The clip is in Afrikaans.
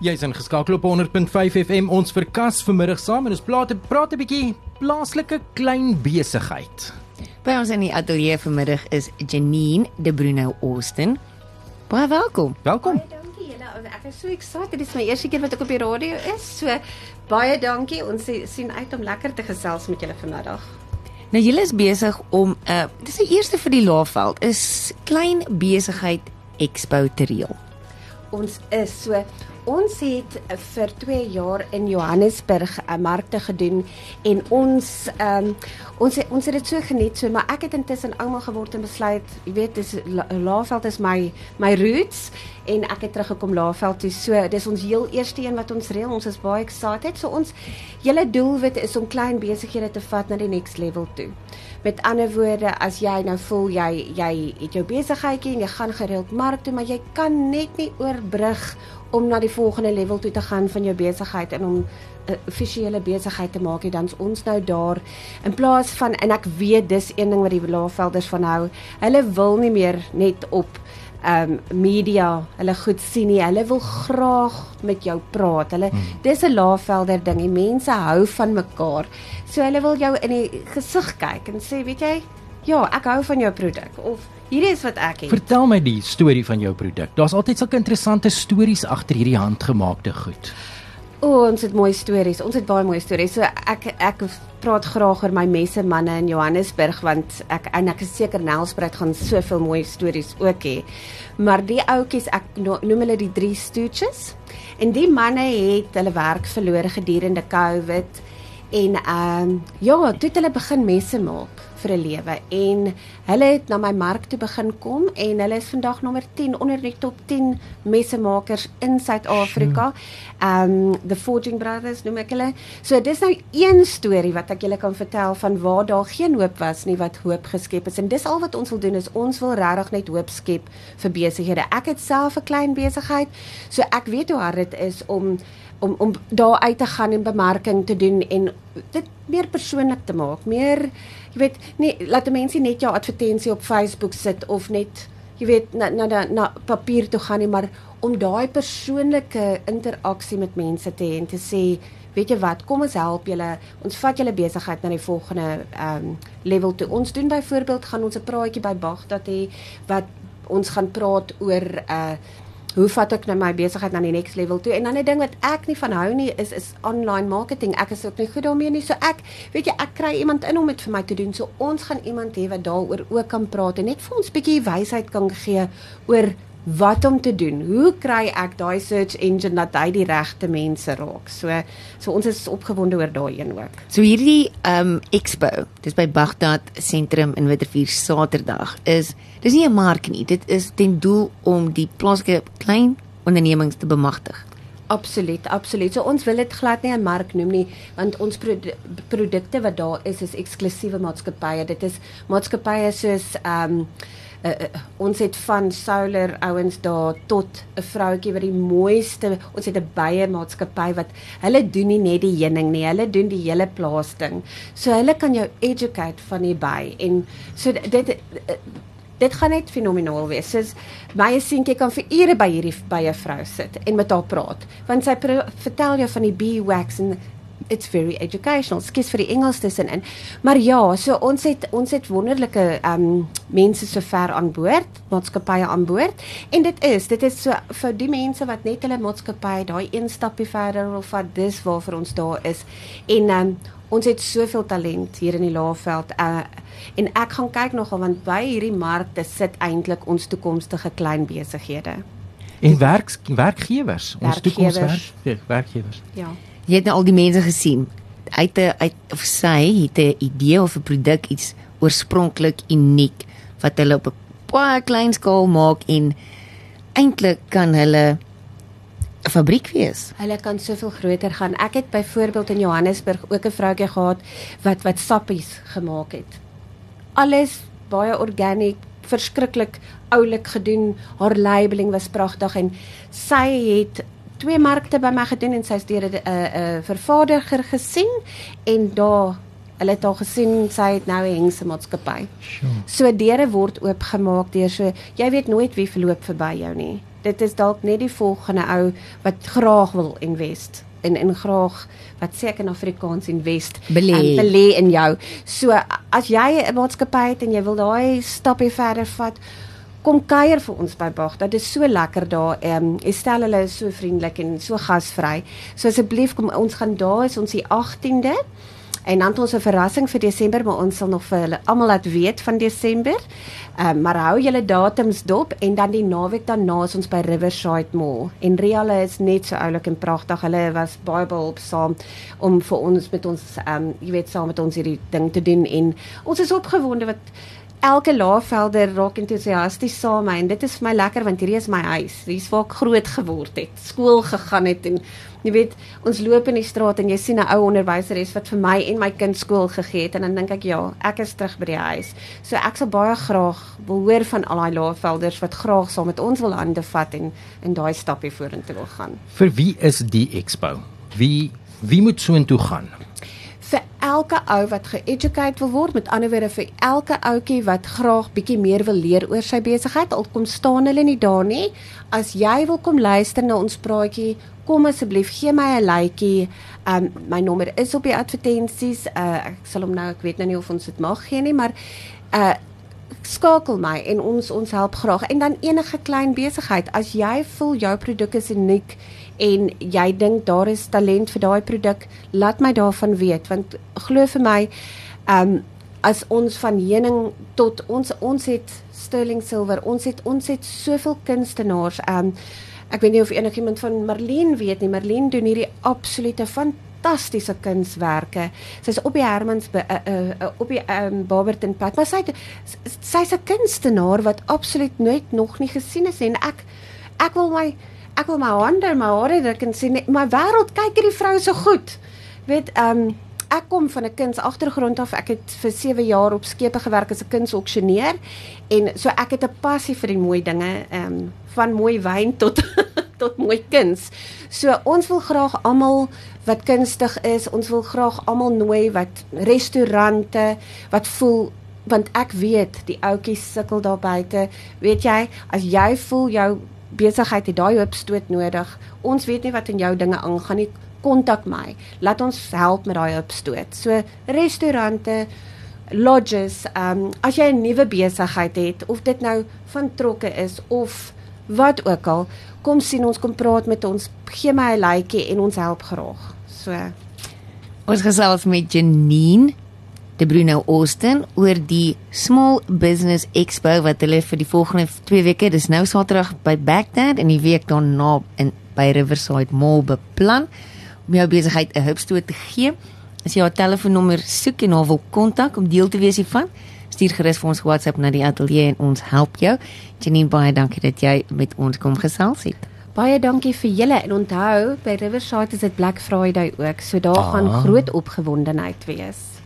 Jy's ingeskakel op 100.5 FM ons verkas vanmiddag saam en ons praat praat 'n bietjie plaaslike klein besigheid. By ons in die ateljee vanmiddag is Janine De Bruno Austin. Baie welkom. Welkom. Baie dankie julle. Ek is so excited. Dit is my eerste keer wat ek op die radio is. So baie dankie. Ons sien uit om lekker te gesels met julle vanmiddag. Nou julle is besig om 'n uh, dis die eerste vir die Laagveld is klein besigheid expo te reël. Ons is so Ons het vir 2 jaar in Johannesburg 'n markte gedoen en ons um, ons ons het dit so geniet so maar ek het intussen ouma geword en besluit jy weet dis Laaveld is my my roots en ek het teruggekom Laaveld toe. So dis ons heel eerste een wat ons reël. Ons is baie excited. So ons hele doelwit is om klein besighede te vat na die next level toe. Met ander woorde, as jy nou voel jy jy het jou besigheidjie en jy gaan gereeld mark toe, maar jy kan net nie oorbrug om na die volgende level toe te gaan van jou besigheid en om 'n uh, offisiële besigheid te maak, dan ons nou daar in plaas van en ek weet dis een ding wat die Laagvelders van hou. Hulle wil nie meer net op ehm um, media hulle goed sien nie. Hulle wil graag met jou praat. Hulle hmm. dis 'n Laagvelder ding. Die mense hou van mekaar. So hulle wil jou in die gesig kyk en sê, weet jy, ja, ek hou van jou produk of Hierdie is wat ek het. Vertel my die storie van jou produk. Daar's altyd sulke interessante stories agter hierdie handgemaakte goed. O, ons het mooi stories. Ons het baie mooi stories. So ek ek praat graag oor my messe manne in Johannesburg want ek en ek is seker Nelspruit gaan soveel mooi stories ook hê. Maar die ouetjies, ek noem hulle die drie stooches. En die manne het hulle werk verloor gedurende COVID en ehm um, ja, toe het hulle begin messe maak vir 'n lewe en hulle het na my mark toe begin kom en hulle is vandag nommer 10 onder die top 10 messemakers in Suid-Afrika. Um the Forging Brothers noem ek hulle. So dis nou een storie wat ek julle kan vertel van waar daar geen hoop was nie wat hoop geskep is en dis al wat ons wil doen is ons wil regtig net hoop skep vir besighede. Ek het self 'n klein besigheid, so ek weet hoe hard dit is om om om daar uit te gaan en bemarking te doen en dit meer persoonlik te maak. Meer jy weet, nee, laat mense net jou advertensie op Facebook sit of net jy weet na na na, na papier toe gaan nie, maar om daai persoonlike interaksie met mense te hê en te sê Weet jy wat? Kom ons help julle. Ons vat julle besigheid na die volgende ehm um, level toe. Ons doen byvoorbeeld gaan ons 'n praatjie by Bagdad hê wat ons gaan praat oor 'n uh, hoe vat ek nou my besigheid na die next level toe? En dan 'n ding wat ek nie van hou nie is is online marketing. Ek is ook nie goed daarmee nie. So ek, weet jy, ek kry iemand in om dit vir my te doen. So ons gaan iemand hê wat daaroor ook kan praat en net vir ons bietjie wysheid kan gee oor wat om te doen. Hoe kry ek daai search engine dat hy die regte mense raak? So so ons is opgewonde oor daai een ook. So hierdie um expo, dis by Baghdad sentrum in Witterfuur Saterdag is dis nie 'n mark nie. Dit is ten doel om die plaaslike klein ondernemings te bemagtig. Absoluut, absoluut. So ons wil dit glad nie 'n mark noem nie, want ons produ produkte wat daar is is eksklusiewe maatskappye. Dit is maatskappye soos um uh, ons het van solar ouens daar tot 'n vroutjie wat die mooiste ons het 'n baie maatskappy wat hulle doen nie net die heuning nie hulle doen die hele plaas ding so hulle kan jou educate van die by en so dit uh, dit gaan net fenomenaal wees. Soos my seentjie kan vir ure by hierdie by 'n vrou sit en met haar praat want sy vertel jou van die bee wax en it's very educational. Skes vir die Engels tussenin. Maar ja, so ons het ons het wonderlike ehm um, mense sover aan boord, maatskappye aan boord en dit is, dit is so vir die mense wat net hulle maatskappy daai een stappie verder wil vat, dis waarvoor ons daar is. En ehm um, ons het soveel talent hier in die Laagveld. Uh en ek gaan kyk nogal want by hierdie markte sit eintlik ons toekomstige klein besighede. En werk werkgewers, ons toekomswerk werkgewers. Ja jy het nou al die mense gesien. Uit 'n uit of sy het 'n idee of 'n produk iets oorspronklik uniek wat hulle op 'n baie klein skaal maak en eintlik kan hulle 'n fabriek wees. Hulle kan soveel groter gaan. Ek het byvoorbeeld in Johannesburg ook 'n vroutjie gehad wat wat sappies gemaak het. Alles baie organiek, verskriklik oulik gedoen. Haar labeling was pragtig en sy het twee markte by my gedoen en sy's deur 'n 'n vervaardiger gesien en daar Hulle het al gesien sy het nou 'n hengse maatskappy. Sure. So deure word oopgemaak deur so jy weet nooit wie verloop verby jou nie. Dit is dalk net die volgende ou wat graag wil invest en en graag wat sê ek in Afrikaans invest Belê. um, belê in jou. So as jy 'n maatskappy het en jy wil daai stappie verder vat, kom kuier vir ons by Bag. Dit is so lekker daar. Ehm um, Estel hulle is so vriendelik en so gasvry. So asseblief kom ons gaan daar is ons die 18de. En dan ons 'n verrassing vir Desember, maar ons sal nog vir hulle almal laat weet van Desember. Ehm um, maar hou julle datums dop en dan die naweek daarna is ons by Riverside Mall. En Ria hulle is net so oulik en pragtig. Hulle was baie behulpsaam om vir ons met ons ehm um, jy weet saam met ons hierdie ding te doen en ons is opgewonde wat elke laafvelder raak entoesiasties saam en dit is vir my lekker want hierdie is my huis. Hier's waar ek groot geword het, skool gegaan het en jy weet, ons loop in die straat en jy sien 'n ou onderwyseres wat vir my en my kind skool gegee het en dan dink ek ja, ek is terug by die huis. So ek sal baie graag wil hoor van al daai laafvelders wat graag saam met ons wil hande vat en in daai stappie vorentoe wil gaan. Vir wie is die expo? Wie wie moet so intoe gaan? Elke ou wat ge-educate wil word, met ander woorde vir elke ouetjie wat graag bietjie meer wil leer oor sy besigheid, al kom staan hulle nie daar nie. As jy wil kom luister na ons praatjie, kom asseblief gee my 'n likeie. Um my nommer is op die advertensies. Uh ek sal hom nou, ek weet nou nie of ons dit mag gee nie, maar uh skakel my en ons ons help graag. En dan enige klein besigheid, as jy voel jou produk is uniek en jy dink daar is talent vir daai produk, laat my daarvan weet want glo vir my, ehm um, as ons van heuning tot ons ons het sterling silwer, ons het ons het soveel kunstenaars. Ehm um, ek weet nie of enigiemand van Marlene weet nie. Marlene doen hierdie absolute fantastiese kunswerke. Sy's op die Hermans uh, uh, op die um, Barberton pad, maar sy sy's 'n kunstenaar wat absoluut nooit nog nie gesien is en ek ek wil my ek wil my hande my hare druk en sê my wêreld kyk hierdie vrou so goed. Weet, ehm um, ek kom van 'n kuns agtergrond af. Ek het vir 7 jaar op skepe gewerk as 'n kunsauksjoneur en so ek het 'n passie vir die mooi dinge, ehm um, van mooi wyn tot tot mooi kuns. So ons wil graag almal wat kunstig is, ons wil graag almal nooi wat restaurante wat voel want ek weet die ouetjies sukkel daar buite. Weet jy, as jy voel jou besigheid het daai opstoot nodig. Ons weet nie wat in jou dinge aangaan nie. Kontak my. Laat ons help met daai opstoot. So restaurante, lodges, ehm um, as jy 'n nuwe besigheid het of dit nou van trokke is of wat ook al, kom sien ons kom praat met ons. Gee my 'n likeie en ons help graag. So Ons gesels met Janine De Bruno Austin oor die Small Business Expo wat hulle vir die volgende 2 weke, dis nou Saterdag by Baghdad en die week daarna in by Riverside Mall beplan om jou besigheid 'n hupstoot te gee. As jy haar telefoonnommer soek en haar wil kontak om deel te wees hiervan, stuur gerus vir ons WhatsApp na die ateljee en ons help jou. Janine, baie dankie dat jy met ons kom gesels het. baie dankie vir julle en onthou by Riverside is dit Black Friday ook. So daar Ah. gaan groot opgewondenheid wees.